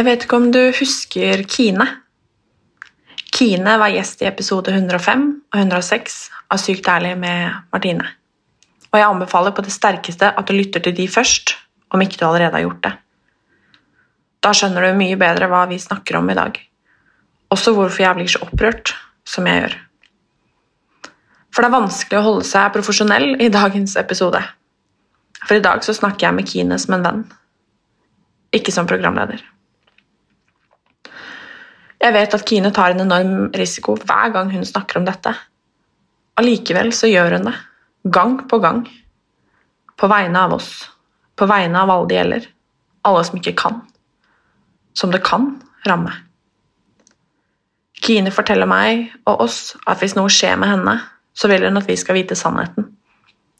Jeg vet ikke om du husker Kine? Kine var gjest i episode 105 og 106 av Sykt ærlig med Martine. Og jeg anbefaler på det sterkeste at du lytter til de først, om ikke du allerede har gjort det. Da skjønner du mye bedre hva vi snakker om i dag. Også hvorfor jeg blir så opprørt som jeg gjør. For det er vanskelig å holde seg profesjonell i dagens episode. For i dag så snakker jeg med Kine som en venn, ikke som programleder. Jeg vet at Kine tar en enorm risiko hver gang hun snakker om dette. Allikevel så gjør hun det. Gang på gang. På vegne av oss. På vegne av alle det gjelder. Alle som ikke kan. Som det kan ramme. Kine forteller meg og oss at hvis noe skjer med henne, så vil hun at vi skal vite sannheten.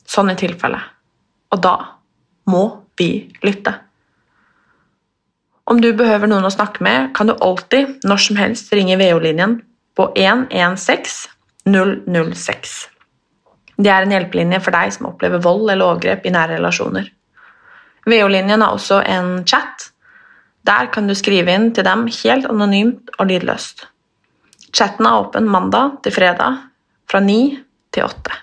Sånn i tilfelle. Og da må vi lytte. Om du behøver noen å snakke med, kan du alltid når som helst ringe VO-linjen på 116 006. Det er en hjelpelinje for deg som opplever vold eller overgrep i nære relasjoner. VO-linjen har også en chat. Der kan du skrive inn til dem helt anonymt og lydløst. Chatten er åpen mandag til fredag fra 9 til 8.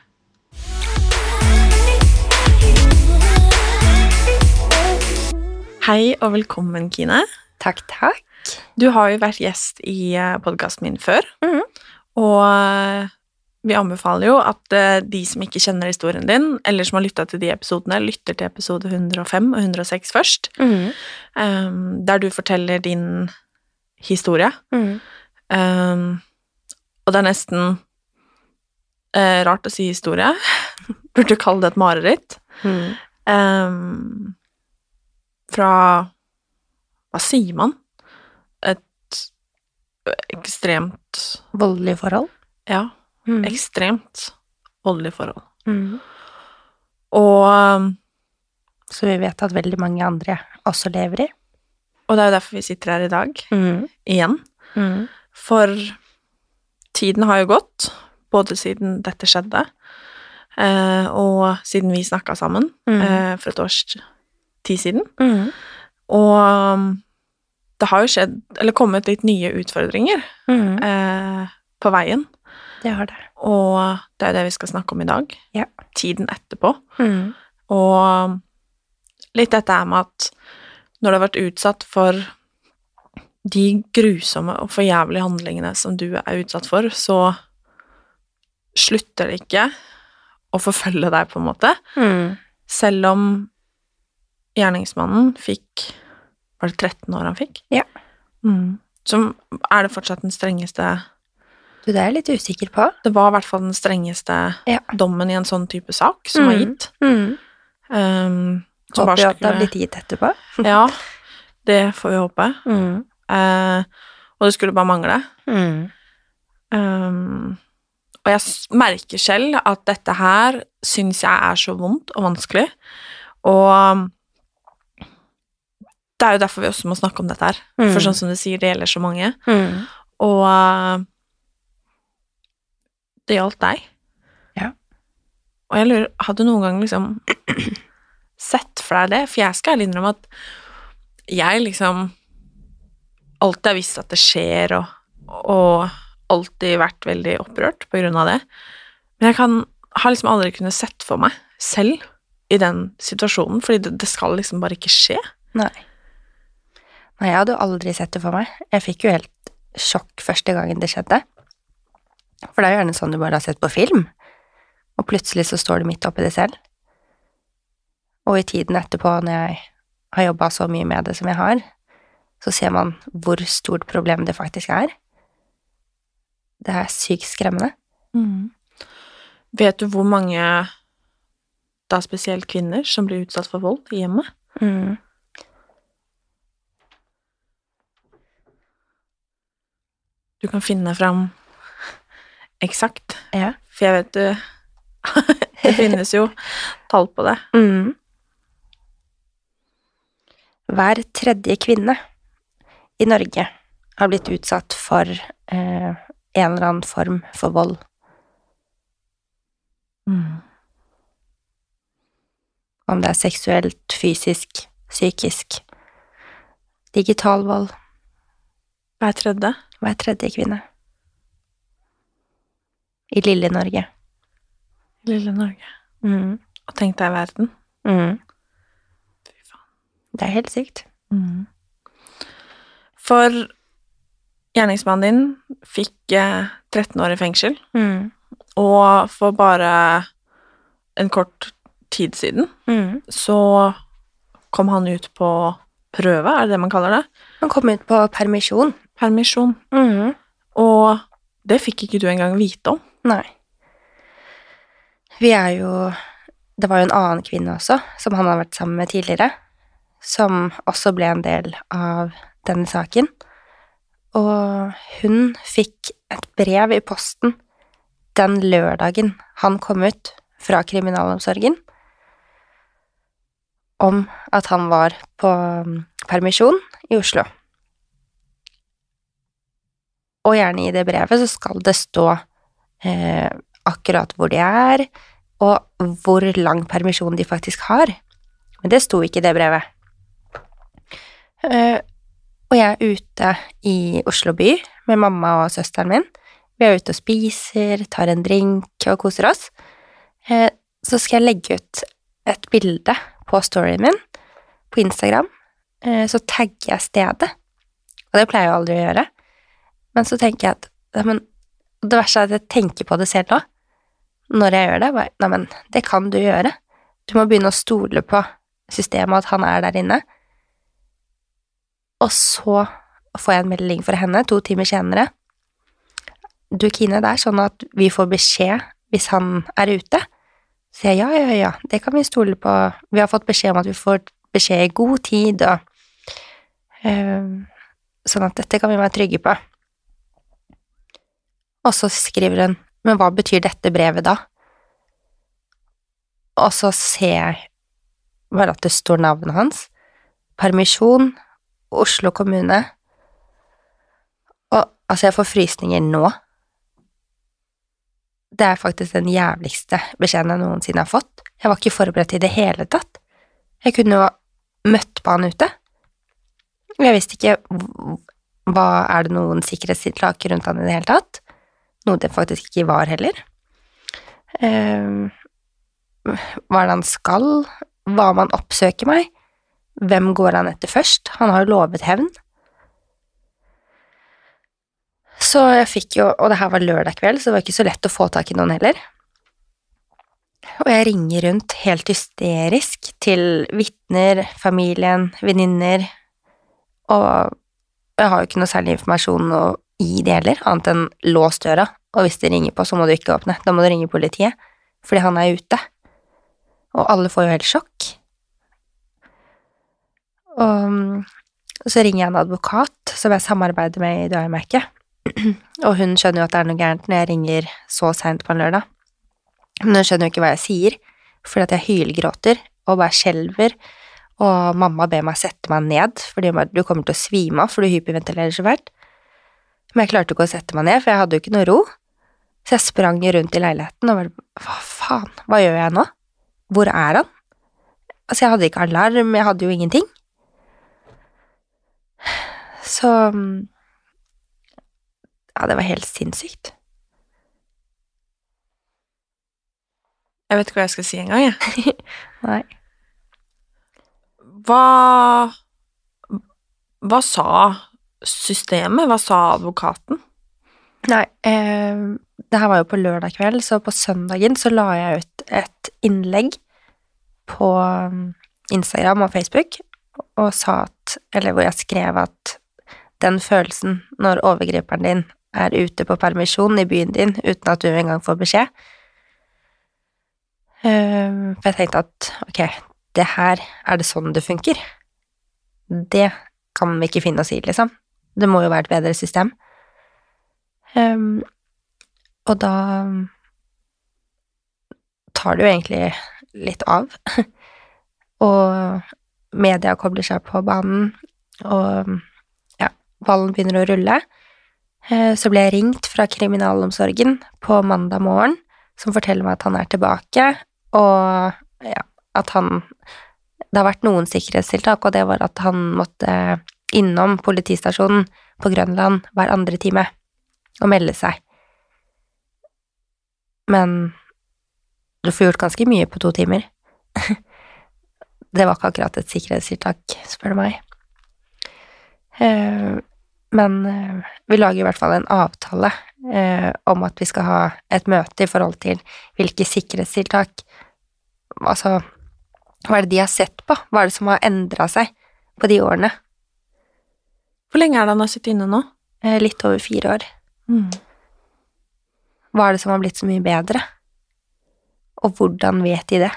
Hei og velkommen, Kine. Takk, takk. Du har jo vært gjest i podkasten min før, Mhm. og eh, vi anbefaler jo at eh, de som ikke kjenner historien din, eller som har lytta til de episodene, lytter til episode 105 og 106 først, Mhm. eh, der du forteller din historie. Mhm. um, og det er nesten uh, rart å si historie. Burde kalle det et mareritt. Mhm. Fra Hva sier man? Et ekstremt Voldelig forhold. Ja, Mm. ekstremt voldelig forhold. Mm. Og, um, Så vi vet at veldig mange andre også lever i. og det er jo derfor vi sitter her i dag, Mm. igjen. Mhm. For tiden har jo gått, både siden dette skjedde, eh, og siden vi snakka sammen Mhm. eh, for et års tid siden. Mm. Og det har jo skjedd, eller kommet litt nye utfordringer mm. eh, på veien. Det har det. Og det er det vi skal snakke om i dag. Ja. Tiden etterpå. Mm. Og litt dette er med at når du har vært utsatt for de grusomme og forjævlige handlingene som du er utsatt for, så slutter det ikke å forfølge deg, på en måte. Mm. Selv om gjerningsmannen fikk Var det 13 år han fikk? Ja. Mm. Så er det fortsatt den strengeste Du, det er jeg litt usikker på. Det var i hvert fall den strengeste Ja. dommen i en sånn type sak som var Mhm. gitt. Mm. Um, som Håper jo at det har blitt gitt etterpå. Ja, det får vi håpe. Mm. Uh, og det skulle bare mangle. Mm. Um, og jeg merker selv at dette her syns jeg er så vondt og vanskelig. Og det er jo derfor vi også må snakke om dette her. Mm. For sånn som du sier, det gjelder så mange. Mm. Og uh, det gjaldt deg. Ja. Og jeg lurer, hadde du noen gang liksom sett for deg det? For jeg skal ærlig innrømme at jeg liksom alltid har visst at det skjer, og, og alltid vært veldig opprørt på grunn av det. Men jeg kan, har liksom aldri kunnet sett for meg selv i den situasjonen, fordi det, det skal liksom bare ikke skje. Nei. Nei, jeg hadde jo aldri sett det for meg. Jeg fikk jo helt sjokk første gangen det skjedde. For det er jo gjerne sånn du bare har sett på film, og plutselig så står du midt oppi det selv. Og i tiden etterpå, når jeg har jobba så mye med det som jeg har, så ser man hvor stort problem det faktisk er. Det er sykt skremmende. Vet du hvor mange, da spesielt kvinner, som blir utsatt for vold i hjemmet? Mm. Du kan finne fram eksakt, Ja. for jeg vet du Det finnes jo tall på det. Mm. Hver tredje kvinne i Norge har blitt utsatt for eh, en eller annen form for vold. Om det er seksuelt, fysisk, psykisk, digital vold. Hver tredje. Hver tredje kvinne. I lille Norge. Lille Norge. Mm. Og tenk deg verden. Mm. Fy faen. Det er helt sykt. For gjerningsmannen din fikk eh, 13 år i fengsel, Mm. og for bare en kort tid siden Mm. så kom han ut på prøve, er det det man kaller det? Han kom ut på permisjon. Permisjon. Mm. Og det fikk ikke du engang vite om. Nei. Vi er jo Det var jo en annen kvinne også, som han har vært sammen med tidligere, som også ble en del av denne saken. Og hun fikk et brev i posten den lørdagen han kom ut fra kriminalomsorgen, om at han var på mm, permisjon i Oslo. Og gjerne i det brevet så skal det stå eh, akkurat hvor de er, og hvor lang permisjon de faktisk har. Men det sto ikke i det brevet. Eh, og jeg er ute i Oslo by med mamma og søsteren min. Vi er ute og spiser, tar en drink og koser oss. Eh, så skal jeg legge ut et bilde på storyen min på Instagram. Eh, så tagger jeg stedet. Og det pleier jeg aldri å gjøre. Men så tenker jeg at men, Det verste er at jeg tenker på det selv nå. Når jeg gjør det. Bare, Nei, det kan du gjøre. Du må begynne å stole på systemet, at han er der inne. Og så får jeg en melding fra henne to timer senere. Du, Kine, det er sånn at vi får beskjed hvis han er ute. Sier jeg ja, ja, ja, det kan vi stole på. Vi har fått beskjed om at vi får beskjed i god tid, og uh, Sånn at dette kan vi være trygge på. Og så skriver hun, men hva betyr dette brevet da? Og så ser jeg bare at det står navnet hans. Permisjon, Oslo kommune. Og altså, jeg får frysninger nå. Det er faktisk den jævligste beskjeden jeg noensinne har fått. Jeg var ikke forberedt i det hele tatt. Jeg kunne jo møtt på han ute. Jeg visste ikke hva Er det noen sikkerhetstiltak rundt han i det hele tatt? Noe det faktisk ikke var heller. Eh, hva er det han skal? Hva om han oppsøker meg? Hvem går han etter først? Han har jo lovet hevn. Så jeg fikk jo, og det her var lørdag kveld, så det var ikke så lett å få tak i noen heller. Og jeg ringer rundt helt hysterisk til vitner, familien, venninner, og jeg har jo ikke noe særlig informasjon å gi det heller, annet enn lås døra, og hvis de ringer på, så må du ikke åpne, da må du ringe politiet, fordi han er ute. Og alle får jo helt sjokk. Og så ringer jeg en advokat som jeg samarbeider med i Døymerket, og hun skjønner jo at det er noe gærent når jeg ringer så seint på en lørdag. Men hun skjønner jo ikke hva jeg sier, fordi at jeg hylgråter og bare skjelver, og mamma ber meg sette meg ned, fordi hun bare, du kommer til å svime av, for du hyperventilerer så fælt. Men jeg klarte ikke å sette meg ned, for jeg hadde jo ikke noe ro. Så jeg sprang rundt i leiligheten og bare, hva faen, hva gjør jeg nå? Hvor er han? Altså, jeg hadde ikke alarm, jeg hadde jo ingenting. Så Ja, det var helt sinnssykt. Jeg vet ikke hva jeg skal si engang, jeg. Nei. Hva Hva sa systemet? Hva sa advokaten? Nei, eh, det her var jo på lørdag kveld, så på søndagen så la jeg ut et innlegg på um, Instagram og Facebook og sa at Eller hvor jeg skrev at den følelsen når overgriperen din er ute på permisjon i byen din uten at du engang får beskjed eh, For jeg tenkte at ok, det her er det sånn det funker. Det kan vi ikke finne oss i, liksom. Det må jo være et bedre system. Ehm, og da tar det jo egentlig litt av. og media kobler seg på banen, og ja, ballen begynner å rulle. Eh, Så ble jeg ringt fra kriminalomsorgen på mandag morgen, som forteller meg at han er tilbake, og ja, at han Det har vært noen sikkerhetstiltak, og det var at han måtte innom politistasjonen på Grønland hver andre time og melde seg. Men du får gjort ganske mye på to timer. Det var ikke akkurat et sikkerhetstiltak, spør du meg. Men eh, vi lager i hvert fall en avtale eh, om at vi skal ha et møte i forhold til hvilke sikkerhetstiltak Altså, hva er det de har sett på? Hva er det som har endra seg på de årene? Hvor lenge er det han har sittet inne nå? Eh, Litt over fire år. Hva er det som har blitt så mye bedre? Og hvordan vet de det?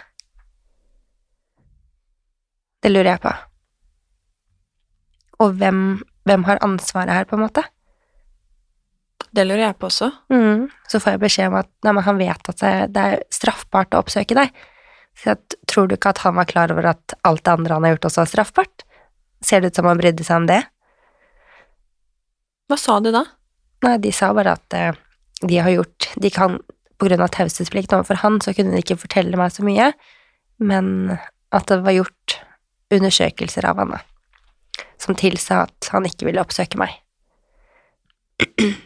Det lurer jeg på. Og hvem, hvem har ansvaret her, på en måte? Det lurer jeg på også. Så får jeg beskjed om at nei, men han vet at det, det er straffbart å oppsøke deg. Så jeg, tror du ikke at han var klar over at alt det andre han har gjort, også er straffbart? Ser det ut som han brydde seg om det? Hva sa de da? Nei, de sa bare at eh, de har gjort De kan På grunn av taushetsplikt overfor han, så kunne de ikke fortelle meg så mye, men at det var gjort undersøkelser av han, da, som tilsa at han ikke ville oppsøke meg.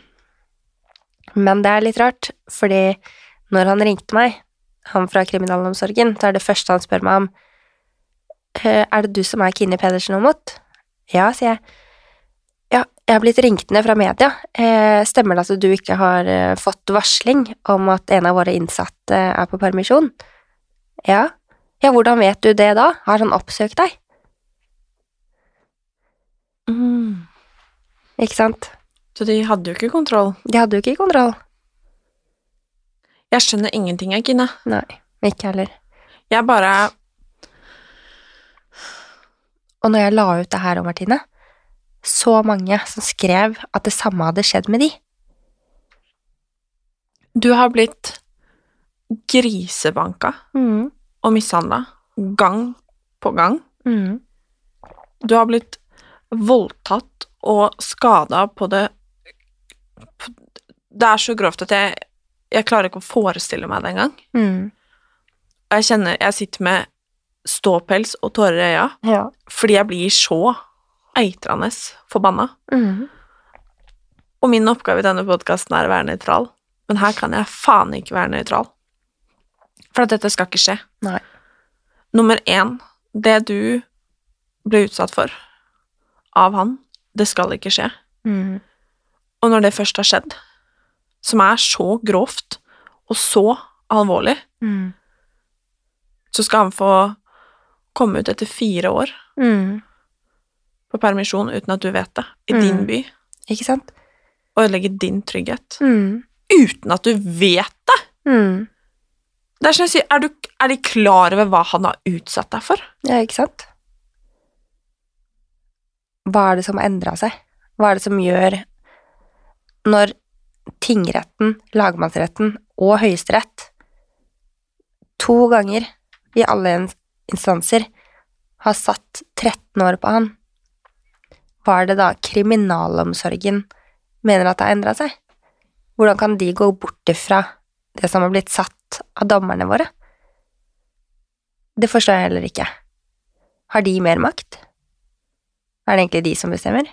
Men det er litt rart, fordi når han ringte meg, han fra kriminalomsorgen, så er det første han spør meg om «Eh, Er det du som er Kini Pedersen Aamodt? Ja, sier jeg. Ja, jeg har blitt ringt ned fra media. Eh, stemmer det at du ikke har eh, fått varsling om at en av våre innsatte er på permisjon? Ja. Ja, hvordan vet du det da? Har han oppsøkt deg? Mm. Ikke sant? Så de hadde jo ikke kontroll. De hadde jo ikke kontroll. Jeg skjønner ingenting, jeg, Kine. Nei, ikke heller. Jeg bare Og når jeg la ut det her Martine, så mange som skrev at det samme hadde skjedd med de. Du har blitt grisebanka Mm. og mishandla gang på gang. Mm. Du har blitt voldtatt og skada på det på- Det er så grovt at jeg, jeg klarer ikke å forestille meg det engang. Mm. Jeg kjenner Jeg sitter med ståpels og tårer i øya Ja. fordi jeg blir så eitrende forbanna. Mm. Og min oppgave i denne podkasten er å være nøytral, men her kan jeg faen ikke være nøytral. For at dette skal ikke skje. Nei. Nummer én, det du ble utsatt for av han, det skal ikke skje. Mm. Og når det først har skjedd, som er så grovt og så alvorlig, Mm. så skal han få komme ut etter fire år Mm. på permisjon uten at du vet det, i Mm. din by, Ikke sant? og ødelegge din trygghet. Mm. Uten at du vet det! Mm. Det er som jeg sier, er, du, er de klar over hva han har utsatt deg for? Ja, ikke sant? Hva er det som har endra seg? Hva er det som gjør når tingretten, lagmannsretten og Høyesterett to ganger i alle instanser har satt 13 år på han, hva er det da kriminalomsorgen mener at det har endra seg? Hvordan kan de gå bort ifra det som har blitt satt av dommerne våre? Det forstår jeg heller ikke. Har de mer makt? Er det egentlig de som bestemmer?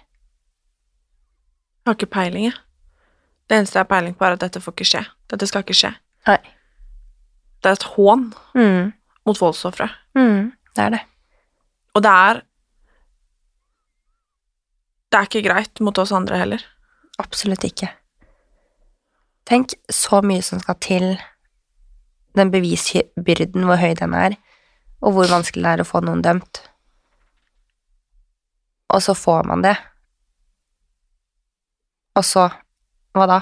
Jeg har ikke peiling, jeg. Det eneste jeg har peiling på, er at dette får ikke skje. Dette skal ikke skje. Nei. Det er et hån Mm. mot voldsofre. Mm. Det er det. Og det er Det er ikke greit mot oss andre heller. Absolutt ikke. Tenk så mye som skal til den bevisbyrden, hvor høy den er, og hvor vanskelig det er å få noen dømt. Og så får man det. Og så hva da?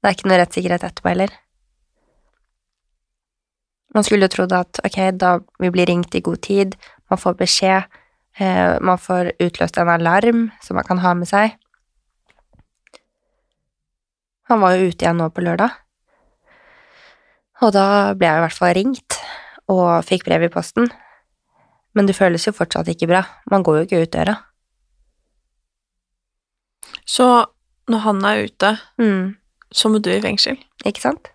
Det er ikke noe rettssikkerhet etterpå heller. Man skulle jo trodd at ok, da vi blir ringt i god tid, man får beskjed, eh, man får utløst en alarm som man kan ha med seg. Han var jo ute igjen nå på lørdag. Og da ble jeg i hvert fall ringt, og fikk brev i posten. Men det føles jo fortsatt ikke bra. Man går jo ikke ut døra. Så når han er ute, Mm, så må du i fengsel. ikke sant?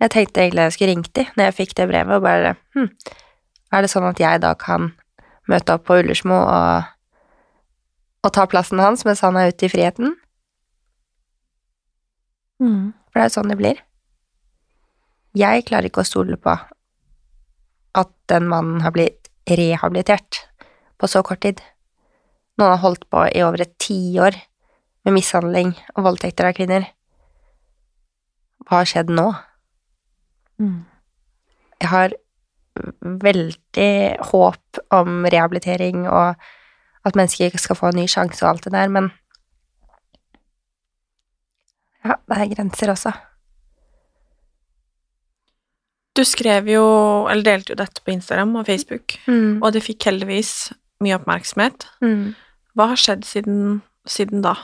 Jeg tenkte egentlig jeg skulle ringt de når jeg fikk det brevet, og bare hm, er det sånn at jeg da kan møte opp på Ullersmo og, og ta plassen hans mens han er ute i friheten? For det er jo sånn det blir. Jeg klarer ikke å stole på at den mannen har blitt rehabilitert på så kort tid. Noen har holdt på i over et tiår med mishandling og voldtekter av kvinner. Hva har skjedd nå? Jeg har veldig håp om rehabilitering og at mennesker skal få en ny sjanse og alt det der, men ja, det er grenser også. Du skrev jo, eller delte jo dette på Instagram og Facebook, Mm. og det fikk heldigvis mye oppmerksomhet. Mm. Hva har skjedd siden, siden da?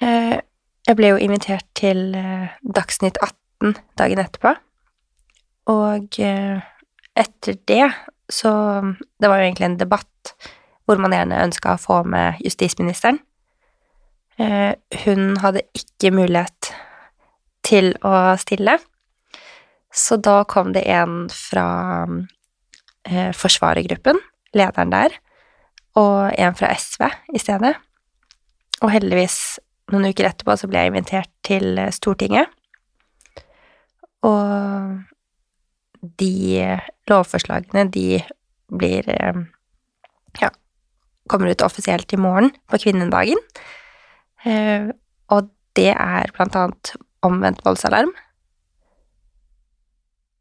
Eh, Jeg ble jo invitert til eh, Dagsnytt 18 dagen etterpå, og eh, etter det så Det var jo egentlig en debatt hvor man gjerne ønska å få med justisministeren. Hun hadde ikke mulighet til å stille, så da kom det en fra eh, forsvarergruppen, lederen der, og en fra SV i stedet. Og heldigvis, noen uker etterpå, så ble jeg invitert til eh, Stortinget. Og de lovforslagene, de blir eh, Ja, kommer ut offisielt i morgen, på kvinnedagen. Eh, Og det er blant annet omvendt voldsalarm.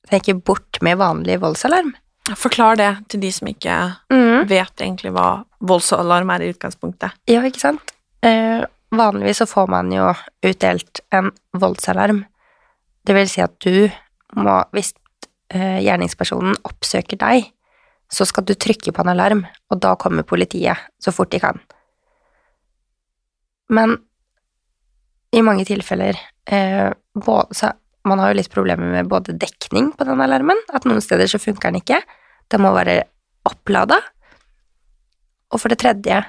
Tenker bort med vanlig voldsalarm. Forklar det til de som ikke Mm. vet egentlig hva voldsalarm er i utgangspunktet. Ja, ikke sant? Eh, vanligvis så får man jo utdelt en voldsalarm. Det vil si at du må, hvis eh, gjerningspersonen oppsøker deg, så skal du trykke på en alarm, og da kommer politiet så fort de kan. Men i mange tilfeller eh, både, så Man har jo litt problemer med både dekning på den alarmen, at noen steder så funker den ikke, den må være opplada, og for det tredje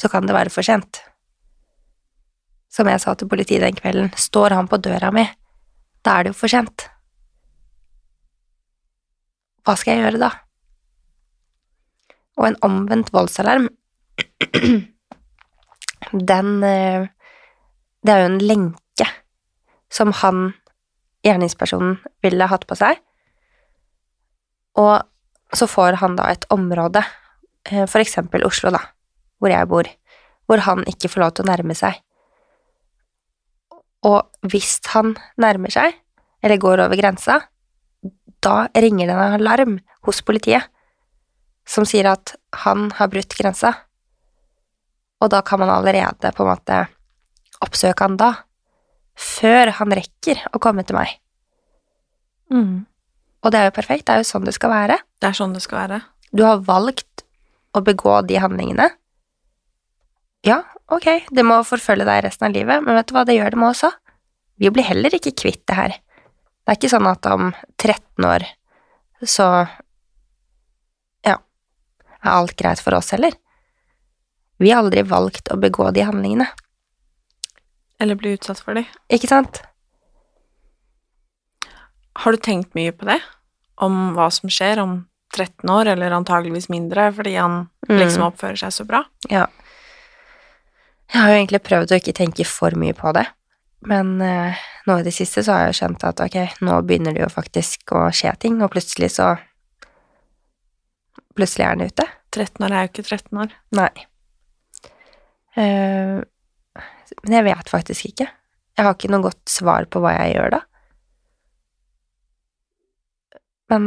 så kan det være for sent. Som jeg sa til politiet den kvelden, står han på døra mi, da er det jo for sent. Hva skal jeg gjøre da? Og en omvendt voldsalarm, den eh, Det er jo en lenke som han, gjerningspersonen, ville hatt på seg. Og så får han da et område, eh, for eksempel Oslo, da, hvor jeg bor, hvor han ikke får lov til å nærme seg. Og hvis han nærmer seg, eller går over grensa, da ringer det en alarm hos politiet som sier at han har brutt grensa, og da kan man allerede på en måte oppsøke han da, før han rekker å komme til meg. Og det er jo perfekt, det er jo sånn det skal være. Det er sånn det skal være. Du har valgt å begå de handlingene. Ja, ok, det må forfølge deg resten av livet, men vet du hva, det gjør det med oss òg. Vi blir heller ikke kvitt det her. Det er ikke sånn at om 13 år så ja, er alt greit for oss heller. Vi har aldri valgt å begå de handlingene, Eller bli utsatt for de. ikke sant? Har du tenkt mye på det? Om hva som skjer om 13 år, eller antageligvis mindre, fordi han Mm. liksom oppfører seg så bra? Ja. Jeg har jo egentlig prøvd å ikke tenke for mye på det, men eh, nå i det siste så har jeg skjønt at ok, nå begynner det jo faktisk å skje ting, og plutselig så Plutselig er han ute. 13 år er jo ikke 13 år. Nei. Men jeg vet faktisk ikke. Jeg har ikke noe godt svar på hva jeg gjør da. Men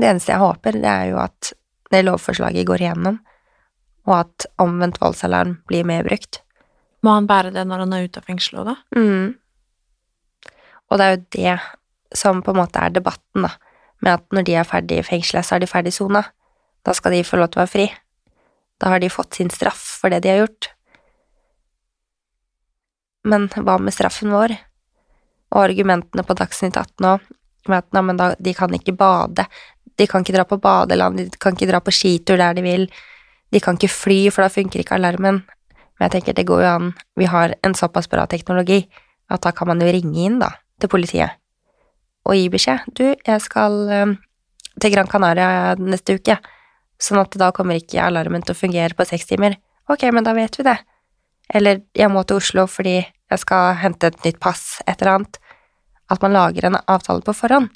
det eneste jeg håper, det er jo at det lovforslaget går igjennom, og at omvendt voldsalarm blir mer brukt. Må han bære det når han er ute av fengselet òg, da? Mm. Og det er jo det som på en måte er debatten, da, med at når de er ferdig i fengselet, så er de ferdig sona. Da skal de få lov til å være fri. Da har de fått sin straff for det de har gjort. Men hva med straffen vår? Og argumentene på Dagsnytt 18 nå, med at nei, men da, de kan ikke bade, de kan ikke dra på badeland, de kan ikke dra på skitur der de vil, de kan ikke fly, for da funker ikke alarmen. Men jeg tenker, det går jo an, vi har en såpass bra teknologi, at da kan man jo ringe inn, da, til politiet, og gi beskjed. Du, jeg skal eh, til Gran Canaria neste uke, sånn at da kommer ikke alarmen til å fungere på seks timer. Ok, men da vet vi det. Eller jeg må til Oslo fordi jeg skal hente et nytt pass, et eller annet. At man lager en avtale på forhånd.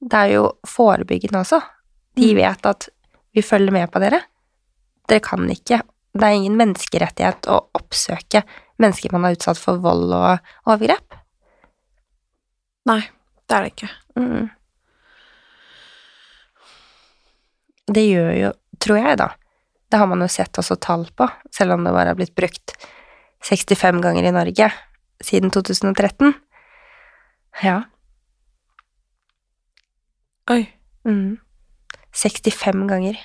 Det er jo forebyggende også. De vet at vi følger med på dere. Dere kan ikke Det er ingen menneskerettighet å oppsøke mennesker man er utsatt for vold og overgrep. Nei, det er det ikke. Mm. Det gjør jo, tror jeg, da. Det har man jo sett også tall på, selv om det bare har blitt brukt 65 ganger i Norge siden 2013. Ja. Oi. Mm. 65 ganger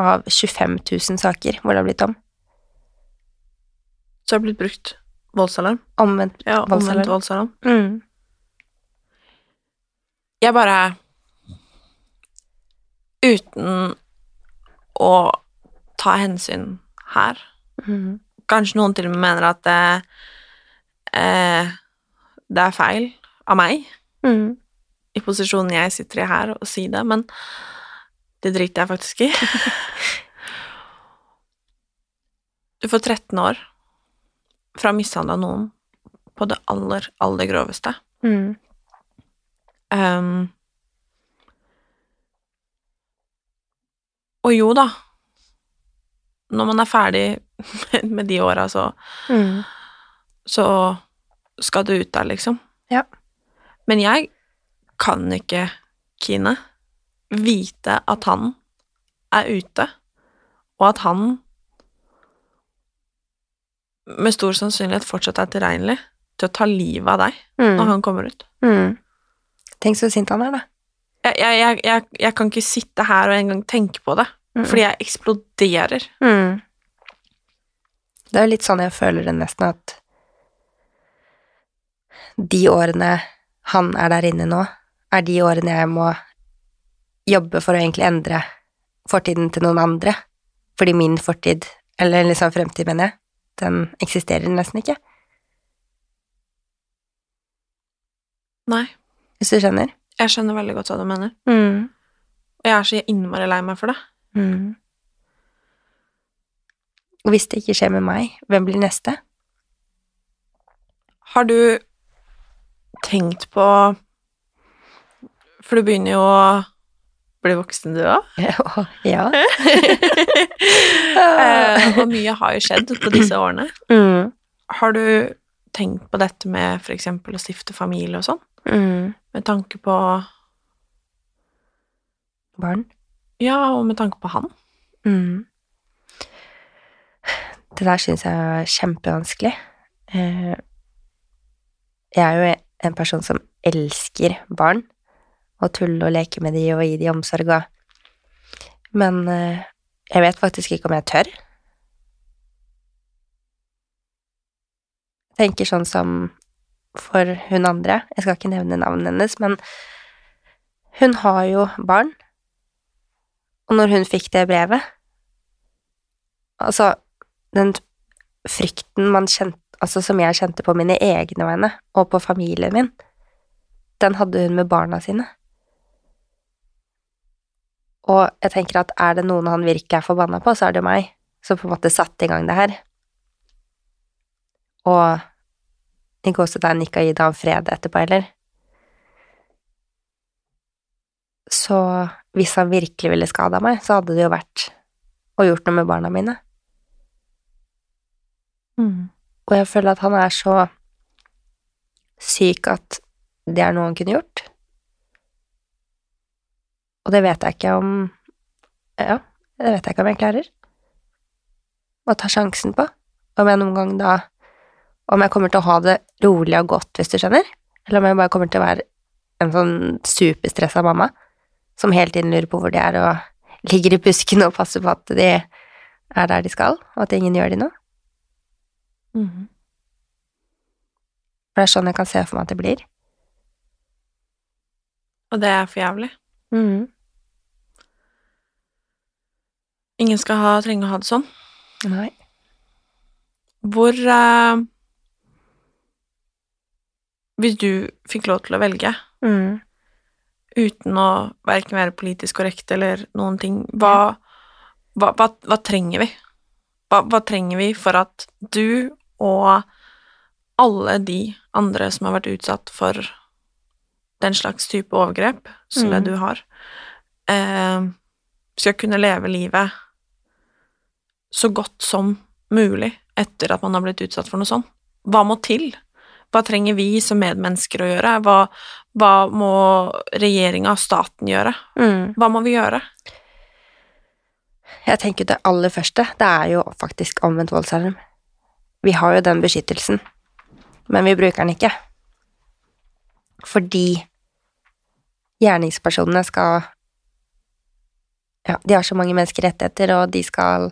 av 25 000 saker hvor det har blitt om. Så har det blitt brukt voldsalarm. Omvendt Ja, omvendt voldsalarm. Mm. Jeg bare Uten å ta hensyn her Mm. Kanskje noen til og med mener at det, eh, det er feil av meg, Mm. i posisjonen jeg sitter i her, å si det, men det driter jeg faktisk i. Du får 13 år fra å ha mishandla noen på det aller, aller groveste. Mm. Um, og jo da, når man er ferdig med, de åra, så, Mm. så skal du ut der, liksom. Ja. Men jeg kan ikke, Kine, vite at han er ute, og at han med stor sannsynlighet fortsatt er tilregnelig til å ta livet av deg når Mm. han kommer ut. Mm. Tenk så sint han er, da. jeg, jeg, jeg, jeg kan ikke sitte her og engang tenke på det, Mm. fordi jeg eksploderer. Mm. Det er jo litt sånn jeg føler det nesten, at de årene han er der inne nå, er de årene jeg må jobbe for å egentlig endre fortiden til noen andre. Fordi min fortid, eller liksom fremtid, mener jeg, den eksisterer nesten ikke. Nei, Hvis du skjønner? jeg skjønner veldig godt hva du mener, Mm. og jeg er så innmari lei meg for det. Mm. Og hvis det ikke skjer med meg, hvem blir neste? Har du tenkt på For du begynner jo å bli voksen, du òg. ja. Hvor og mye har jo skjedd på disse årene. Mm. Har du tenkt på dette med eksempel å stifte familie og sånn? Mm. Med tanke på Barn? Ja, og med tanke på han? Mm. Det der syns jeg er kjempevanskelig. Eh, Jeg er jo en person som elsker barn, og tulle og leke med de og gi de omsorg og Men eh, jeg vet faktisk ikke om jeg tør. Jeg tenker sånn som for hun andre, jeg skal ikke nevne navnet hennes, men hun har jo barn, og når hun fikk det brevet Altså, den frykten man kjente Altså, som jeg kjente på mine egne vegne, og på familien min, den hadde hun med barna sine. Og jeg tenker at er det noen han virkelig er forbanna på, så er det meg, som på en måte satte i gang det her. og i gåsetegn ikke har gitt ham fred etterpå heller. Så hvis han virkelig ville skada meg, så hadde det jo vært å gjort noe med barna mine. Og jeg føler at han er så syk at det er noe han kunne gjort. Og det vet jeg ikke om Ja, det vet jeg ikke om jeg klarer. Å ta sjansen på. Om jeg noen gang da Om jeg kommer til å ha det rolig og godt, hvis du skjønner. Eller om jeg bare kommer til å være en sånn superstressa mamma som hele tiden lurer på hvor de er, og ligger i busken og passer på at de er der de skal, og at ingen gjør de noe. For det er sånn jeg kan se for meg at det blir. Og det er for jævlig. Mm. Ingen skal ha, trenge å ha det sånn. Nei. Hvor uh, Hvis du fikk lov til å velge, Mhm. Uten å verken være politisk korrekt eller noen ting, hva, hva, hva, hva trenger vi? Hva, trenger vi for at du og alle de andre som har vært utsatt for den slags type overgrep som det Mm. du har, eh, skal kunne leve livet så godt som mulig etter at man har blitt utsatt for noe sånt? Hva må til? Hva trenger vi som medmennesker å gjøre? Hva, hva må regjeringa og staten gjøre? Mm. Hva må vi gjøre? Jeg tenker det aller første, det er jo faktisk omvendt voldsalarm. Vi har jo den beskyttelsen, men vi bruker den ikke. Fordi gjerningspersonene skal Ja, de har så mange menneskerettigheter, og de skal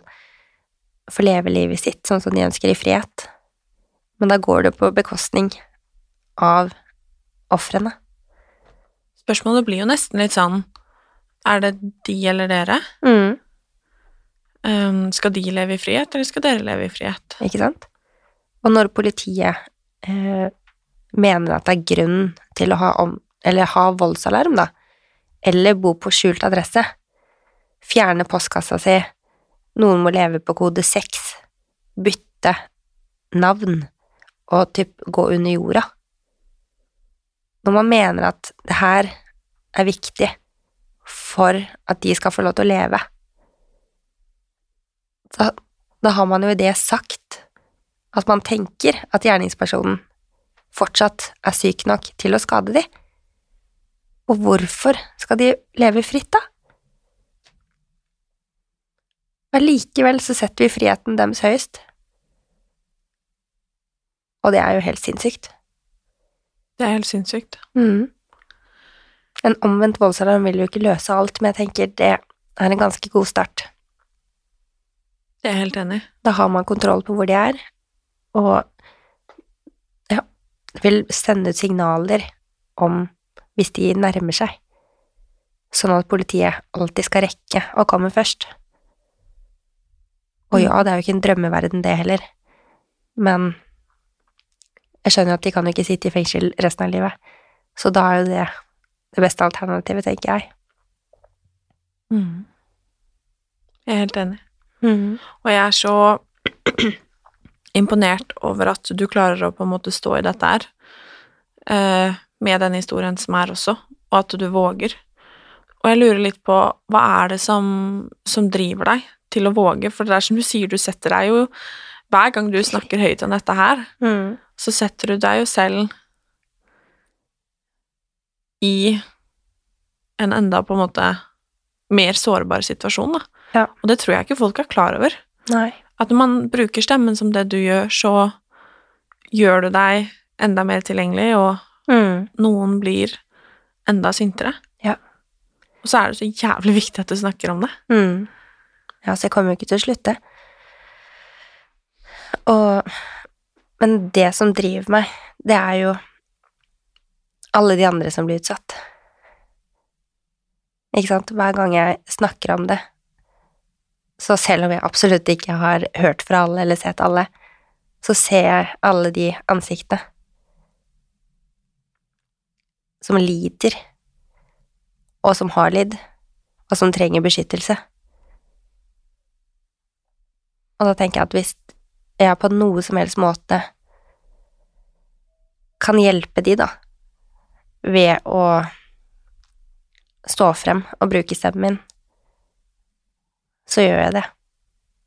få leve livet sitt sånn som de ønsker, i frihet. Men da går det på bekostning av ofrene. Spørsmålet blir jo nesten litt sånn Er det de eller dere? Mm, Um, skal de leve i frihet, eller skal dere leve i frihet? ikke sant? Og når politiet eh, mener at det er grunn til å ha, om, eller ha voldsalarm, da, eller bo på skjult adresse, fjerne postkassa si, noen må leve på kode 6, bytte navn og typ gå under jorda. Når man mener at det her er viktig for at de skal få lov til å leve, da, da har man jo i det sagt at man tenker at gjerningspersonen fortsatt er syk nok til å skade de. Og hvorfor skal de leve fritt, da? Allikevel så setter vi friheten deres høyest. Og det er jo helt sinnssykt. Det er helt sinnssykt. Mm. En omvendt voldsalarm vil jo ikke løse alt, men jeg tenker det er en ganske god start. Det er helt enig. Da har man kontroll på hvor de er, og ja, vil sende ut signaler om hvis de nærmer seg, sånn at politiet alltid skal rekke å komme først. Og ja, det er jo ikke en drømmeverden det heller, men jeg skjønner at de kan jo ikke sitte i fengsel resten av livet, så da er jo det det beste alternativet, tenker jeg. Jeg er helt enig. Mm. Og jeg er så imponert over at du klarer å på en måte stå i dette her, eh, med den historien som er også, og at du våger. Og jeg lurer litt på, hva er det som, som driver deg til å våge? For det er som du sier, du setter deg jo Hver gang du snakker høyt om dette her, Mhm. Så setter du deg jo selv i en enda på en måte mer sårbar situasjon, da. Ja. Og det tror jeg ikke folk er klar over. Nei. At når man bruker stemmen som det du gjør, så gjør du deg enda mer tilgjengelig, og mm. noen blir enda sintere. Ja. Og så er det så jævlig viktig at du snakker om det. Mm. Ja, så jeg kommer jo ikke til å slutte. Og Men det som driver meg, det er jo alle de andre som blir utsatt. Ikke sant? Hver gang jeg snakker om det, så selv om jeg absolutt ikke har hørt fra alle eller sett alle, så ser jeg alle de ansiktene som lider, og som har lidd, og som trenger beskyttelse. Og da tenker jeg at hvis jeg på noe som helst måte kan hjelpe de, da, ved å stå frem og bruke stemmen min, så gjør jeg det.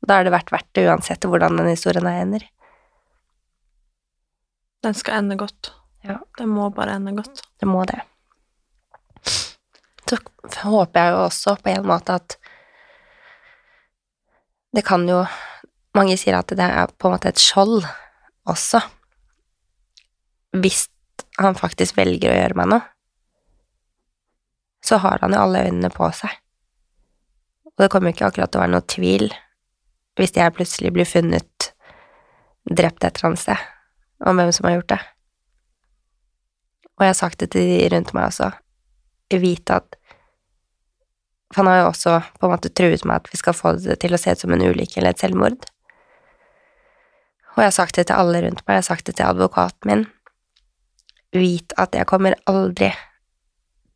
Da er det vært verdt det uansett hvordan den historien her ender. Den skal ende godt. Ja. Den må bare ende godt. Det må det. Så håper jeg jo også på en måte at det kan jo Mange sier at det er på en måte et skjold også. Hvis han faktisk velger å gjøre meg noe, så har han jo alle øynene på seg. Og det kommer jo ikke akkurat til å være noe tvil hvis jeg plutselig blir funnet drept et eller annet sted, om hvem som har gjort det. Og jeg har sagt det til de rundt meg også, vite at For han har jo også på en måte truet meg at vi skal få det til å se ut som en ulykke eller et selvmord. Og jeg har sagt det til alle rundt meg, jeg har sagt det til advokaten min. Vit at jeg kommer aldri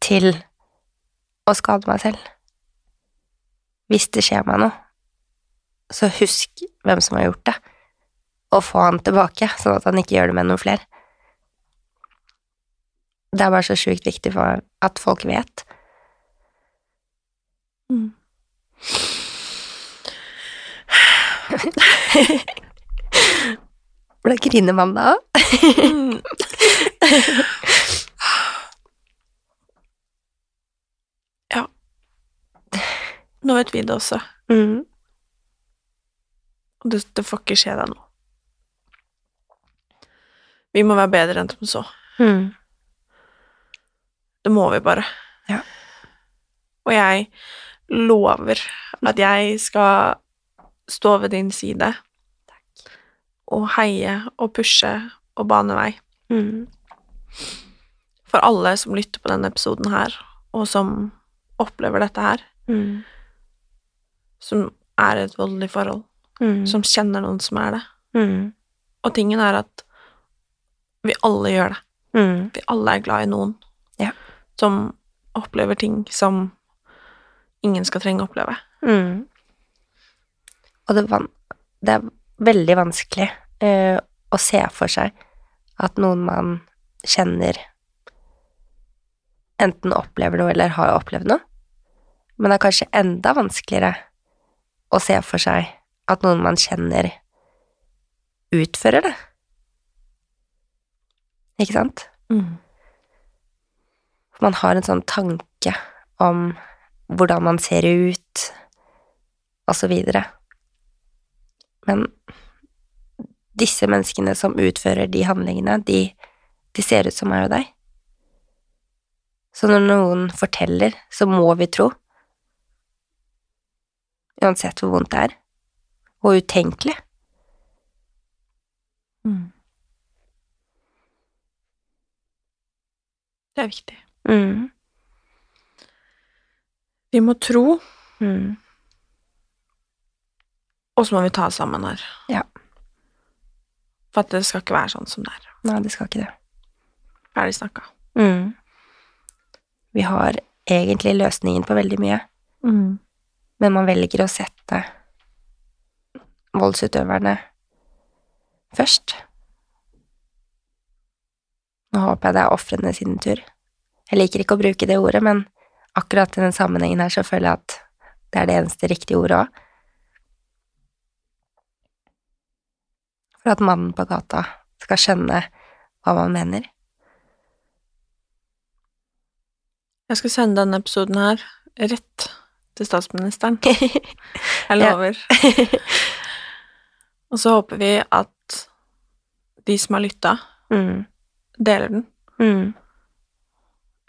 til å skade meg selv. Hvis det skjer meg noe, så husk hvem som har gjort det, og få han tilbake, sånn at han ikke gjør det med noen flere. Det er bare så sjukt viktig for at folk vet. Hvordan griner man da? ja Nå vet vi det også. Mm. Og det, det får ikke skje deg nå. Vi må være bedre enn som så. Mm. Det må vi bare. Ja. Og jeg lover at jeg skal stå ved din side og heie og pushe og bane vei. Mm. For alle som lytter på denne episoden her, og som opplever dette her, Mm. som er i et voldelig forhold, Mm. som kjenner noen som er det. Mm. Og tingen er at vi alle gjør det. Mm. Vi alle er glad i noen Ja. som opplever ting som ingen skal trenge å oppleve. Mm. Og det, van det er veldig vanskelig uh, å se for seg at noen man kjenner enten opplever noe eller har opplevd noe, men det er kanskje enda vanskeligere å se for seg at noen man kjenner, utfører det. Ikke sant? Mm. man har en sånn tanke om hvordan man ser ut, og så videre. Men disse menneskene som utfører de handlingene, de, de ser ut som meg og deg. Så når noen forteller, så må vi tro. Uansett hvor vondt det er. Og utenkelig. Det er viktig. Mm. Vi må tro, Mm. Og så må vi ta oss sammen her. Ja. For at det skal ikke være sånn som det er. Nei, det skal ikke det. Ferdig snakka. Mm. Vi har egentlig løsningen på veldig mye, men man velger å sette voldsutøverne først. Nå håper jeg det er ofrene sin tur. Jeg liker ikke å bruke det ordet, men akkurat i den sammenhengen her så føler jeg at det er det eneste riktige ordet òg. For at mannen på gata skal skjønne hva man mener. Jeg skal sende denne episoden her rett til statsministeren. Jeg lover. Og så håper vi at de som har lytta, Mm. deler den. Mm.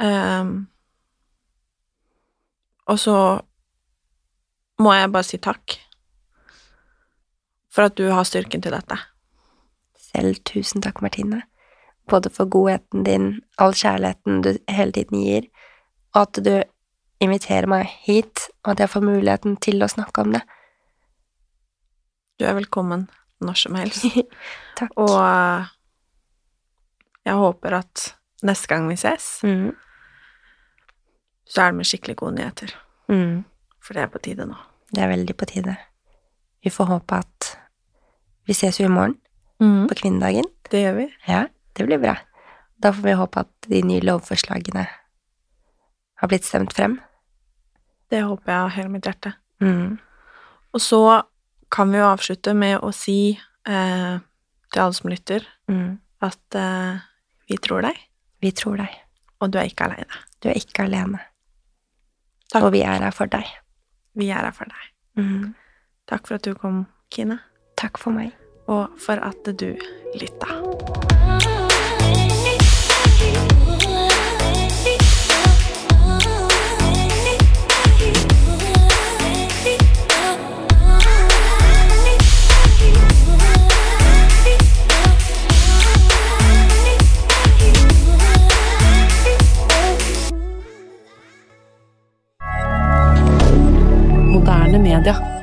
Um, og så må jeg bare si takk for at du har styrken til dette. Selv tusen takk, Martine. Både for godheten din, all kjærligheten du hele tiden gir, og at du inviterer meg hit, og at jeg får muligheten til å snakke om det. Du er velkommen når som helst. Takk. Og eh, jeg håper at neste gang vi ses, Mm. så er det med skikkelig gode nyheter. Mm. For det er på tide nå. Det er veldig på tide. Vi får håpe at vi ses jo i morgen, på kvinnedagen. Det gjør vi. Ja, det blir bra. Da får vi håpe at de nye lovforslagene har blitt stemt frem. Det håper jeg av hele mitt hjerte. Mm. Og så kan vi jo avslutte med å si eh, til alle som lytter, Mm. at eh, vi tror deg, Vi tror deg. og du er ikke aleine. Du er ikke alene. Takk. Og vi er her for deg. Vi er her for deg. Mm. Takk for at du kom, Kine, Takk for meg og for at du lytta. moderne media.